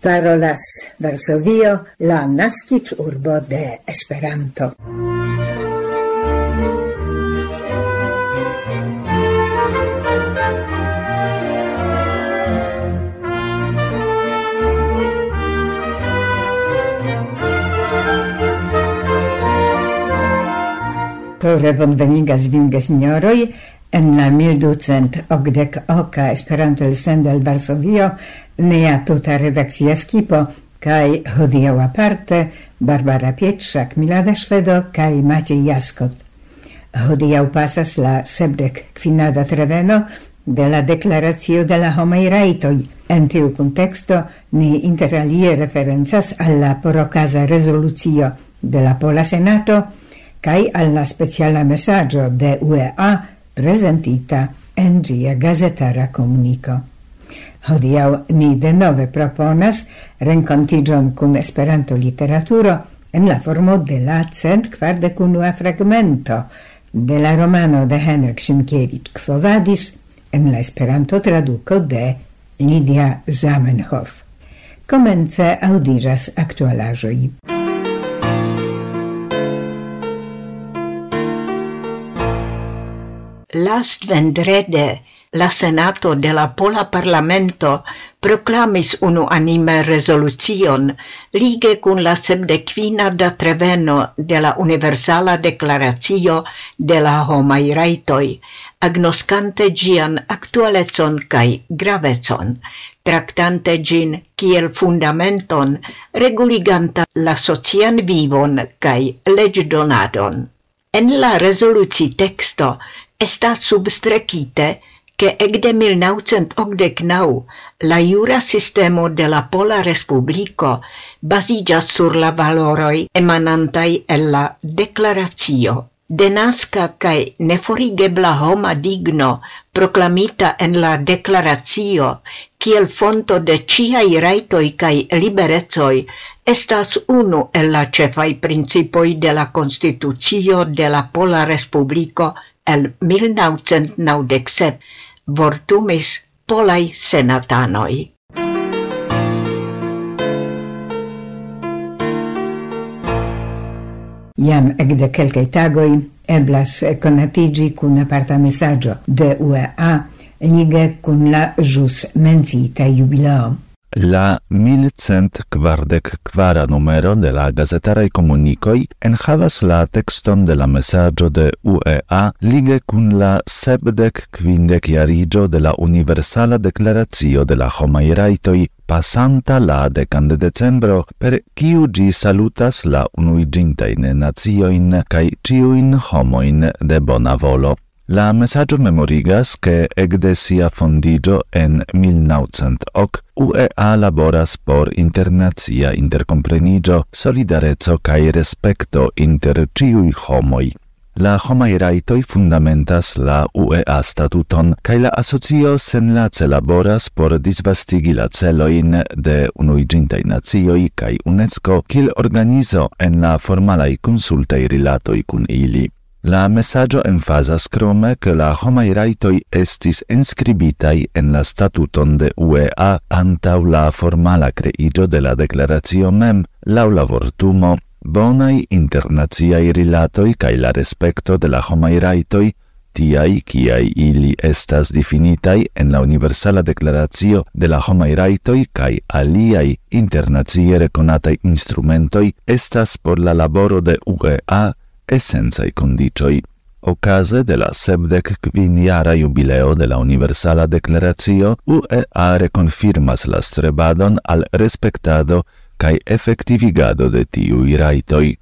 parolas Varsovio, la nascic urbo de Esperanto. Tore bonvenigas vinge, signoroi, en la 1200 okdek oka Esperanto elsendo el Varsovio nea tuta redakcja skipo, kaj hodiau aparte Barbara Pietrzak, Milada Szwedo kaj Maciej Jaskot. Hodiau pasas la sebdek kvinada treveno de la Declaracio de la Homaj Rajtoj. En tiu kunteksto ni interalie referencas al la porokaza rezolucio de la Pola Senato kaj al la speciala mesaĝo de UEA prezentita en ĝia gazetara komuniko. Hodiaŭ ni denove proponas renkontiĝon kun Esperanto-literaturo en la formo de la cent kvardek-unua fragmento de la romano de Henrik Sienkiewicz Quo Vadis en la Esperanto-traduko de Lidia Zamenhof. Komence audiras aktualaĵoj. Last vendrede la Senato de la Pola Parlamento proclamis unu anime resolucion lige cun la sebdequina da treveno de la Universala Declaratio de la Homai Raitoi, agnoscante gian actualecon cae gravezon, tractante gin kiel fundamenton reguliganta la socian vivon cae legdonadon. En la resoluci texto estas substrecite che ecde 1989 la iura sistemo de la Pola Respublico basigas sur la valoroi emanantai el la declarazio. Denaska cae neforigebla homa digno proclamita en la declarazio kiel fonto de ciai raitoi cae liberezoi estas unu el la cefai principoi de la Constitucio de la Pola Respublico el 1997 vortumis polai senatanoi. Iam ekde quelcae tagoi eblas conatigi cun aparta messaggio de UEA lige cun la jus mencita jubileo. La 1144 numero de la gazetaraj comunicoi enhavas la texton de la messaggio de UEA lige cun la sebdec quindec iarigio de la Universala Deklaracio de la Homai Raitoi pasanta la decan de decembro, per kiu gi salutas la unuigintain nazioin cae ciuin homoin de bona volo. La messaggio memorigas che egde sia fondigio en 1908 UEA laboras por internazia intercomprenigio, solidarezzo cae respecto inter ciui homoi. La homai raitoi fundamentas la UEA statuton, cae la asocio senlace laboras por disvastigi la celoin de unuigintai nazioi cae UNESCO, cil organizo en la formalai consultei rilatoi cun ili. La messaggio enfasas crome che la homai raitoi estis inscribitai en la statuton de UEA antau la formala creigio de la declaratio mem, lau la vortumo, bonai internaziai rilatoi cae la respecto de la homai raitoi, tiai kiai ili estas definitai en la Universala Declaratio de la Homai Raitoi cae aliai internazie reconatai instrumentoi estas por la laboro de UEA essencei condicioi ocase de la sebdec quiniara jubileo de la Universala Declaratio, UEA reconfirmas la strebadon al respectado cae effectivigado de tiui raitoi.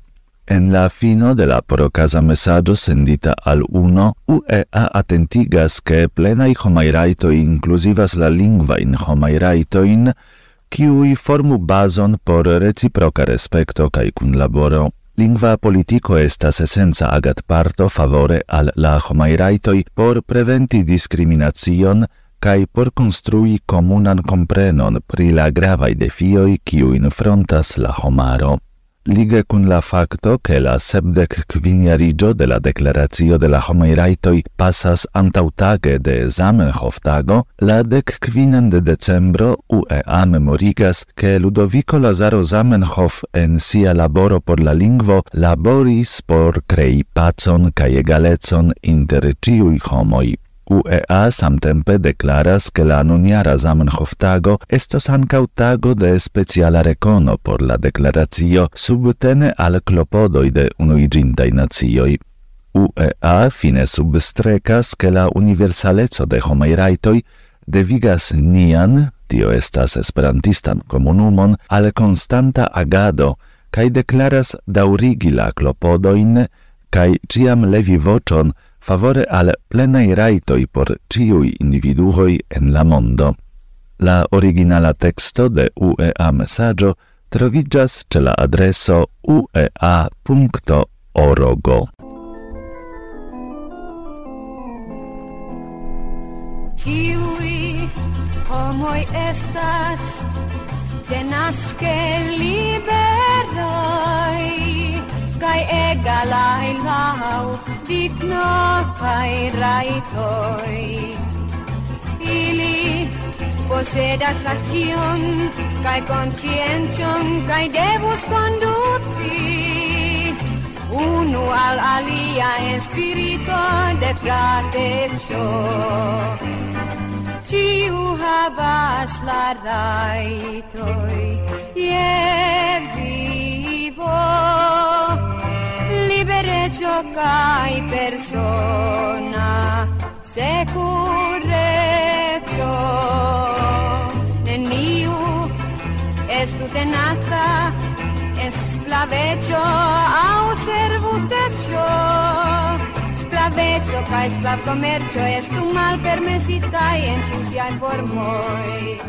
En la fino de la procasa messaggio sendita al uno, UEA attentigas che plenai homai raitoi inclusivas la lingua in homai raitoin, kiui formu bazon por reciproca respecto cae cun laboro. Lingva politico estas essenza agat parto favore al la homai raitoi por preventi discriminacion cae por construi comunan comprenon pri la gravai defioi kiu infrontas la homaro lige kun la facto che la sebdec quiniarigio de la declaratio de la homai raitoi passas antautage de Zamenhof tago, la dec quinen de decembro UEA memorigas che Ludovico Lazaro Zamenhof en sia laboro por la lingvo laboris por crei pacon ca egalecon inter ciui homoi. UEA samtempe declaras che la nuniara Zamenhof tago estos ancau tago de speciala recono por la declarazio subtene al clopodoi de unuigintai nazioi. UEA fine substrecas che la universaleco de homai raitoi devigas nian, tio estas esperantistan comunumon, al constanta agado, cae declaras daurigi la clopodoin, cae ciam levi vocion, favore al plenai raitoi por ciui individuoi en la mondo. La originala texto de UEA messaggio trovigas ce la adreso uea.org. Ciui homoi estas tenaske liberoi kai Kay egalahilaw, digno kay raitoy. Ili posedas acción, kai consciention, kai devus conducti. Unu al alia espirito de frateccio. Ciu havas la rajtoj je vivo derecho hay persona se correcto neniu estu tenata esclavecho au servutecho esclavecho ca esclav comercio estu mal permesita en ciusia informoi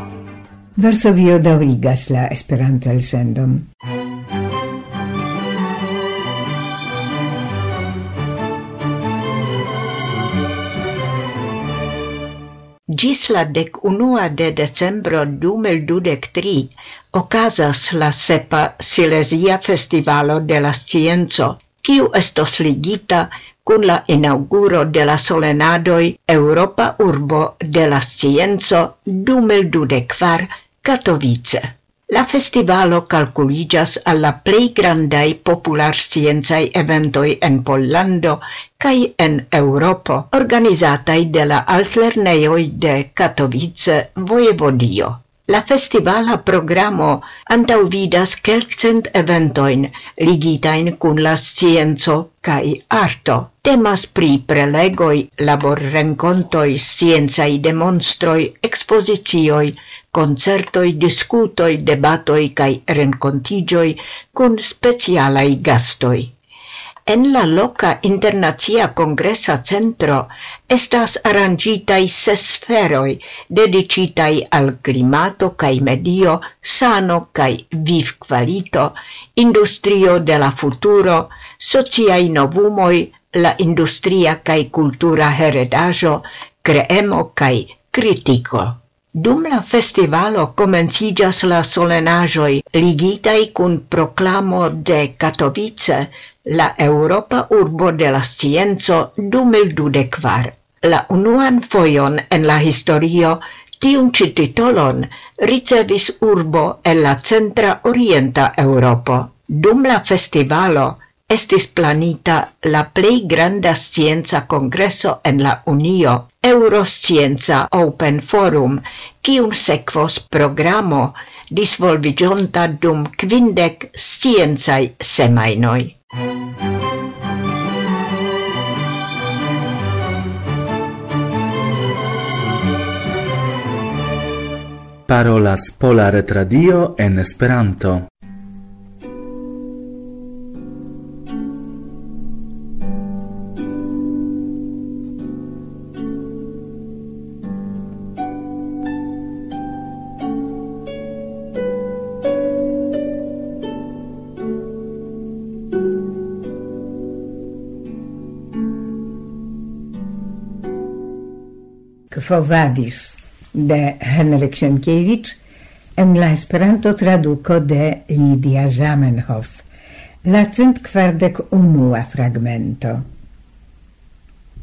Varsovio daŭrigas la Esperanto-elsendon. Gis la dec unua de decembro 2023 ocasas la sepa Silesia Festivalo de la Scienzo, kiu estos ligita cun la inauguro de la solenadoi Europa Urbo de la Scienzo 2024 Katowice. La festivalo calculigas alla plei grandai popular sciencai eventoi en Pollando cae en Europo, organizatai de la altlerneioi de Katowice Vojevodio. La festivala programo antauvidas kelkcent eventoin ligitain kun la scienco kai arto. Temas pri prelegoi, laborrencontoi, scienzai demonstroi, expositioi, concertoi, discutoi, debatoi kai rencontigioi kun specialai gastoi. En la loca internacia congresa centro estas arrangitai ses sferoi dedicitai al climato cae medio, sano cae viv qualito, industrio de la futuro, sociai novumoi, la industria cae cultura heredajo, creemo cae critico. Dum la festivalo comencigas la solenajoi ligitai cun proclamo de Katowice la Europa Urbo de la scienzo 2024. La unuan foion en la historio tiun ci titolon ricevis urbo el la centra orienta Europo. Dum la festivalo estis planita la plei granda scienza congresso en la Unio, Euroscienza Open Forum, kiun sekvos programo disvolvigionta dum kvindek sciencaj semainoi. Parolas Pola Retradio en Esperanto. Fovadis de Henrik Sienkiewicz en la Esperanto traduko de Lidia Zamenhof, la cent quardec unua fragmento.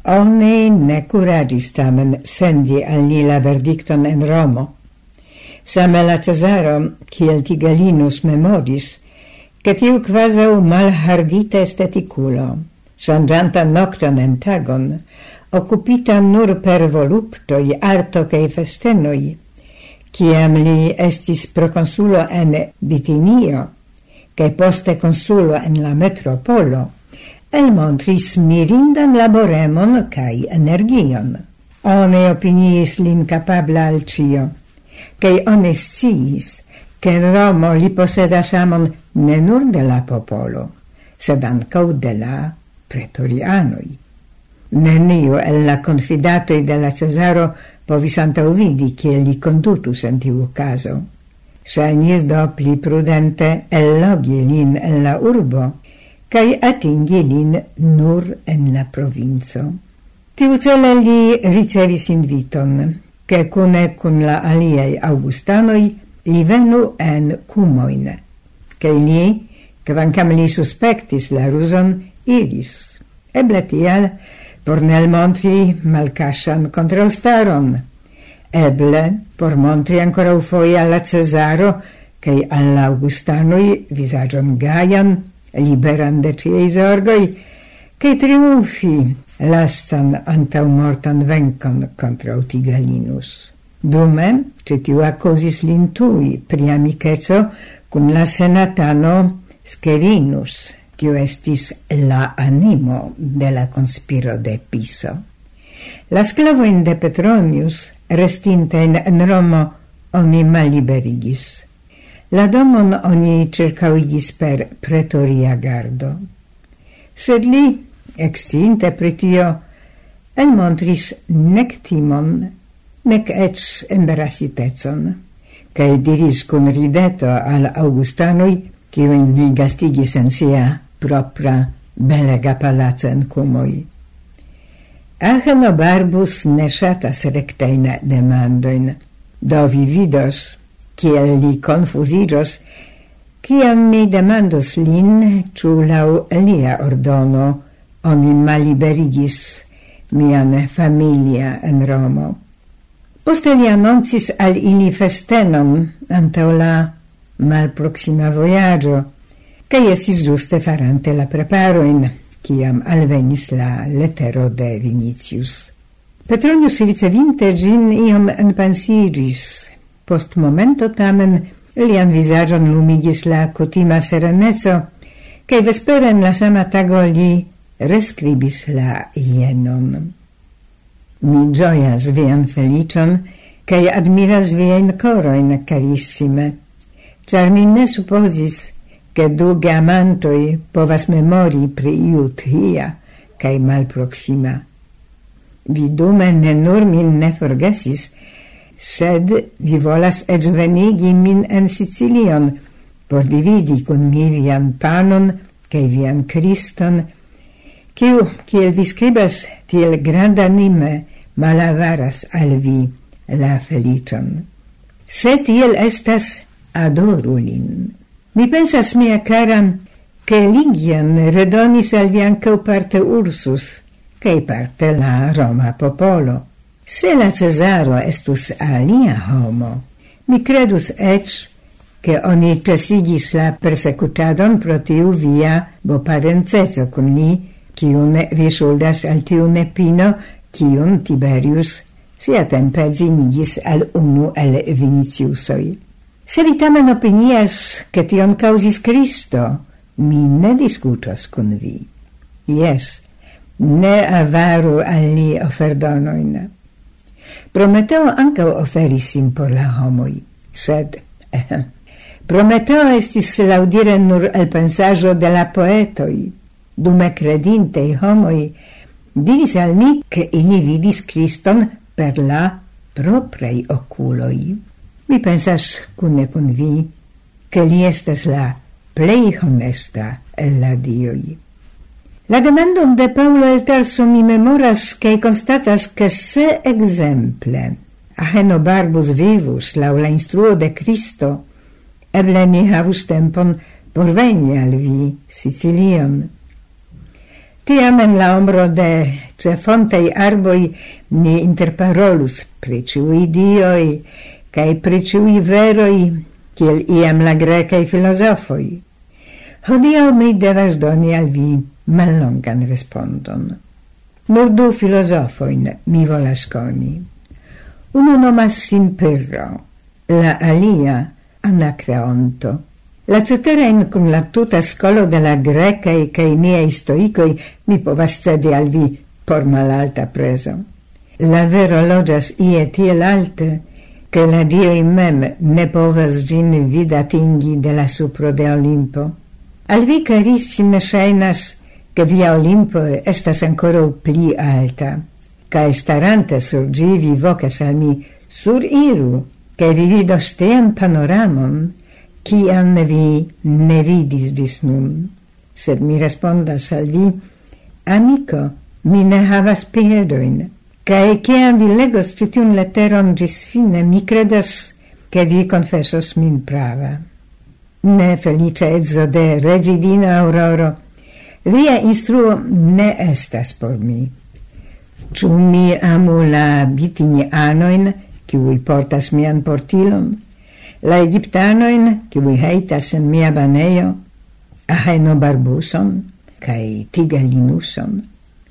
Oni ne curagis tamen sendi al li la verdicton en Romo. Same la Cesaro, kiel Tigalinus memoris, che tiu quasau malhardite esteticulo, sangianta nocton en tagon, occupita nur per voluptoi, arto cae festenoi, ciam li estis proconsulo en Bitinio, cae poste consulo en la metropolo, el montris mirindan laboremon cae energion. One opiniis lin capabla al cio, cae one sciis, che in Romo li posedas amon ne nur de la popolo, sed ancau de la pretorianoi. Neniu el la confidatoi de la Cesaro povis antaŭvidi che li condutus en tiu caso. Sainis do pli prudente ellogi lin en la urbo cae atingi lin nur en la provinzo. Tiu cele li ricevis inviton, che cune cun la aliei augustanoi li venu en cumoin, che li, quancam li suspectis la ruson, iris. Eble tial, Pornel montri malcascian contraustaron. Eble, por montri ancora ufoi alla Cesaro, che alla Augustanui visagion gaian, liberan de ciei sorgoi, cae triumfi lastan antaumortan vencon contra Utigalinus. Dume, citiu accosis lintui pri amicezo cum la senatano Scherinus, kiu estis la animo de la conspiro de Piso. La sclavoin de Petronius, restinta in Romo, oni maliberigis. La domon oni cercaugis per pretoria gardo. Sed li, exinte pritio, el montris nec timon, nec ec embarasitecon, cae diris cun rideto al Augustanoi, cium li gastigis en sia propra belega palaco en Kumoj. Aheno Barbus ne ŝatas rektajn demandojn, do vi vidos, kiel li konfuziĝos, kiam mi demandos lin, ĉu laŭ lia ordono oni maliberigis mian familia en Romo. Poste li annoncis al ili festenon antaŭ la malproksima vojaĝo, kaj estis giuste farante la preparojn, kiam alvenis la lettero de Vinicius. Petronius ricevinte ĝin iom enpensiĝis. Post momento tamen lian visagion lumigis la cutima serenezzo, cae vespere in la sama tago li rescribis la ienon. Mi gioias vian felicion, cae admiras vien coroin carissime, char mi ne supozis, che du geamantoi povas memori pri iu tria cae malproxima. Vi dume ne nur min ne forgesis, sed vi volas ecvenigi min en Sicilion, por dividi cun mi vian panon cae vian Christon, kiu, kiel vi scribas, tiel grandanime malavaras al vi la felicion. Se tiel estas, adoru lin. Mi pensas mia caran, che Ligian redonis al vi ancau parte Ursus, cae parte la Roma popolo. Se la Cesaro estus alia homo, mi credus ec che oni cesigis la persecutadon pro tiu via boparencezo cun li, ciun vi shuldas al tiu nepino, ciun Tiberius sia tempe zinigis al unu el Viniciusoi. Se vi tamen opinias, che tion causis Cristo, mi ne discutas con vi. Yes, ne avaru al li oferdonoin. Prometeo anca oferis sim por la homoi, sed... Eh, Prometeo estis laudire nur el pensajo de la poetoi, dume credintei homoi diris al mi che ili vidis Christon per la proprei oculoi. Mi pensas, cune con vi, che li estes la plei honesta el la dioi. La demandon de Paulo el Tarso mi memoras, che constatas che se exemple Aheno Barbus vivus lau la instruo de Cristo, eble mi havus tempon por veni al vi Sicilion. Tiam en la ombro de cefontei arboi ni interparolus pri ciui dioi, cae preciui veroi, kiel iam la grecae filosofoi. Hodiau mi devas doni al vi mallongan respondon. Nur du filosofoin mi volas coni. Uno nomas sin Pirro, la alia Anacreonto. La ceterain cum la tuta scolo de la grecae cae miei stoicoi mi povas cedi al vi por malalta preso. La vero logias ie tiel alte, che la Dio mem ne povas gin vid atingi de la supro de Olimpo. Al vi carissime shainas che via Olimpo estas ancora pli alta, ca starante sur gi vi vocas al mi sur iru, che vi vidos tean panoramon, cian vi ne vidis dis nun. Sed mi respondas al vi, amico, mi ne havas piedoin, Kaj kiam vi legos citiun leteron fine, mi credas che vi confessos min prava. Ne, felice ezzo de regidina Auroro, via instruo ne estas por mi. Ĉu mi amu la bitinianojn, kiuj portas mian portilon, la egiptanojn, kiuj heitas en mia baneio, aheno barbuson kai tigalinuson,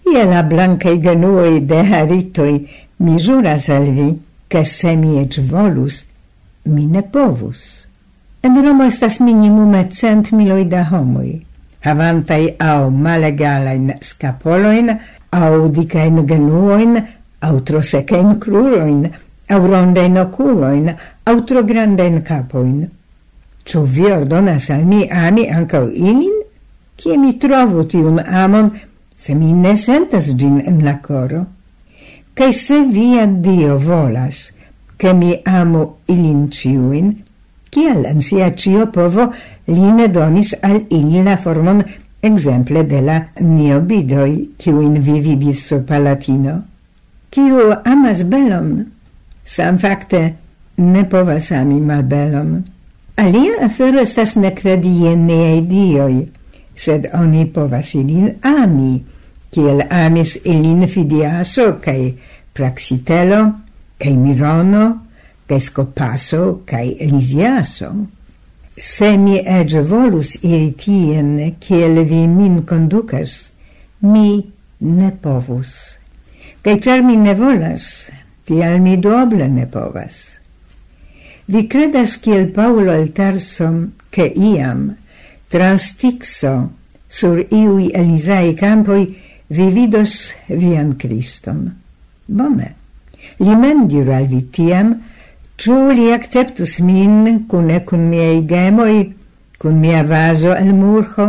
Ie la blancai genuoi de haritoi misuras al vi, che se mi ec volus, mi ne povus. En Romo estas minimume cent miloi da homoi, havantai au malegalain scapoloin, au dicain genuoin, au trosecain cruroin, au rondain oculoin, au trograndain capoin. Ciu vi ordonas al mi ami ancau ilin? Cie mi trovo tiun amon se mi ne sentas gin en la coro, cae se via Dio volas che mi amo ilin ciuin, kial en sia cio povo li ne donis al ili la formon exemple de la niobidoi ciuin in vidis sur Palatino. Ciu amas belon, sam facte ne povas ami malbelon. Alia afero estas ne credi je neai dioi, sed oni povas ilin ami, kiel amis ilin Fidiaso kai Praxitelo kai Mirono kaj Skopaso kaj Lisiaso. Se mi ege volus iri tien, kiel vi min conducas, mi ne povus. Kaj cer mi ne volas, tial mi doble ne povas. Vi credas kiel Paulo al Tarso, che iam, trans sur iui Elisae campoi, vi vidos vian Kriston. Bone. Li mem diru al vi tiam, ciu li acceptus min cune cun miei gemoi, cun mia vaso el murho,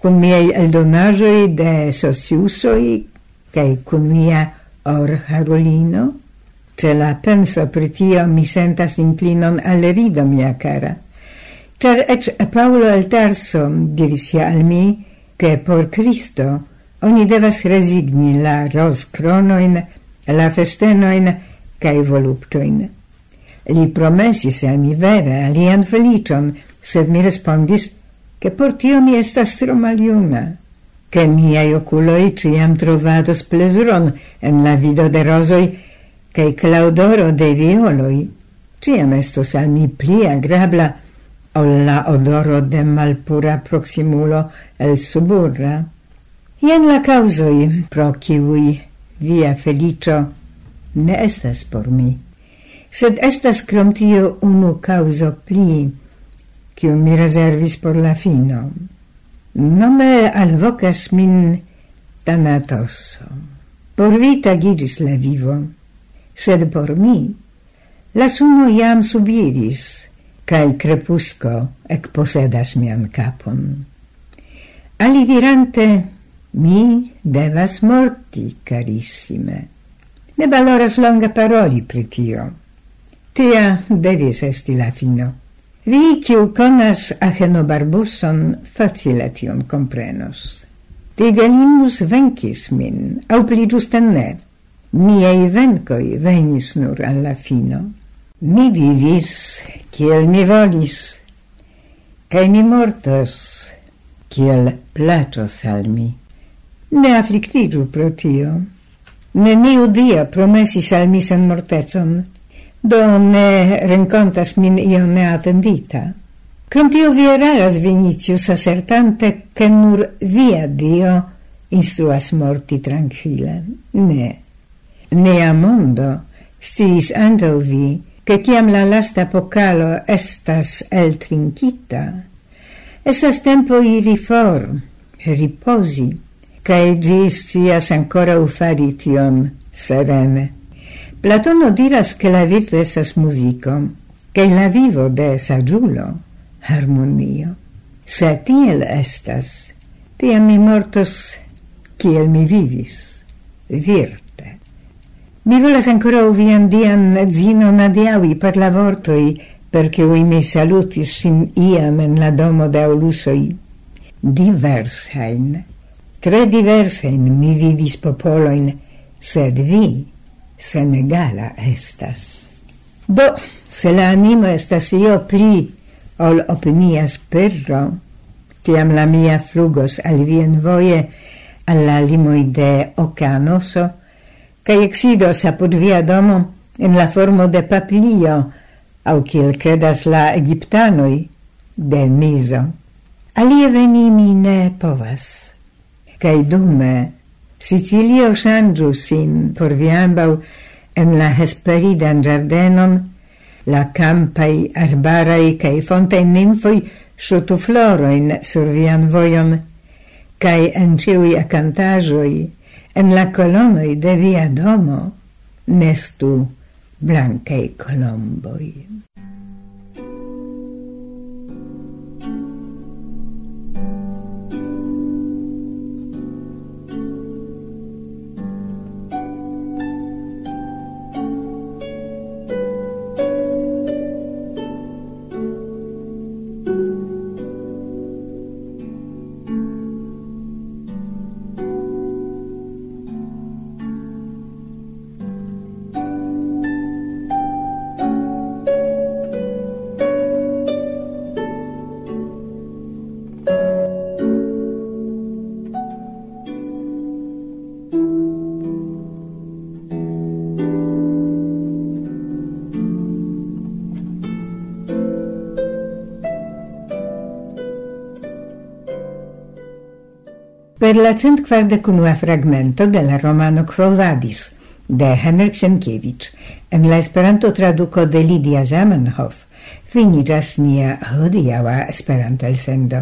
cun miei eldonajoi de sosiusoi, cae cun mia or harolino? Ce la penso pritio mi sentas inclinon al rido, mia cara. Cer ec Paulo Altarso diris dirisia al mi, che por Cristo oni devas resigni la rozkronoin, la festenoin cae voluptoin. Li promesis al mi vere alian felicion, sed mi respondis, che por tio mi estas tro maliuna, che miai oculoi ciam trovados plesuron en la vido de rosoi, cae claudoro de violoi, ciam estos al mi pli agrabla, o la odoro de malpura proximulo el suburra. Jen la causoi pro civui via felicio ne estas por mi. Sed estas crom tio unu causo pli, cium mi reservis por la fino. Nome alvocas min tanatoso. Por vita tagiris la vivo, sed por mi la suno iam subiris, cae crepusco ec posedas mian capon. Ali dirante Mi devas morti, carissime. Ne valoras longa paroli pritio. Tia devis esti la fino. Vi, kiu conas Agenobarbuson, facile tion comprenos. Tigelinus vencis min, au pli giuste ne. Miei vencoi venis nur alla fino. Mi vivis, kiel mi volis, cae mi mortos, kiel platos al mi ne afflictigiu pro tio. Neniu dia promesis al mi sen mortecon, do ne rencontas min io ne attendita. Crom tio vi eraras, Vinicius, assertante che nur via Dio instruas morti tranquille. Ne. Nea mondo stis anto vi, che ciam la lasta pocalo estas el trincita, estas tempo iri for, riposi, cae gis cias ancora ufarition serene. Platono diras che la vita esas musico, che la vivo de sagiulo, harmonio. Se tiel estas, tiam mi mortos kiel mi vivis, virte. Mi volas ancora uvian dian zino nadiavi per la vortoi, per ui mi salutis sin iam en la domo de aulusoi, diversain, Tre in mi vivis popoloin, sed vi senegala estas. Do, se la animo estas io pli ol opinias perro, tiam la mia flugos al vien voie alla limoi de ocanoso, cae exidos apud via domo in la formo de papilio, au kiel credas la egiptanoi, de miso. Alie veni mi ne povas cae dume Sicilio shangiu sin por viambau en la hesperidan giardenon la campai arbarai cae fontai ninfoi sotu floroin sur vian voion, cae en ciui acantajoi, en la colonoi de via domo, nestu blancei colomboi. per la centquardecunua fragmento de la romano Quo Vadis de Henrik Sienkiewicz en la esperanto traduco de Lidia Zamenhof finiĝas nia hodiaua Esperanto-elsendo.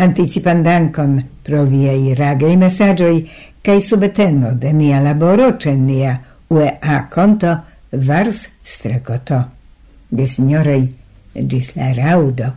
Anticipan dankon pro viei ragei mesaĝoj kaj subteno de nia laboro ce nia UEA konto Vars strecoto. De signorei, gis la raudo.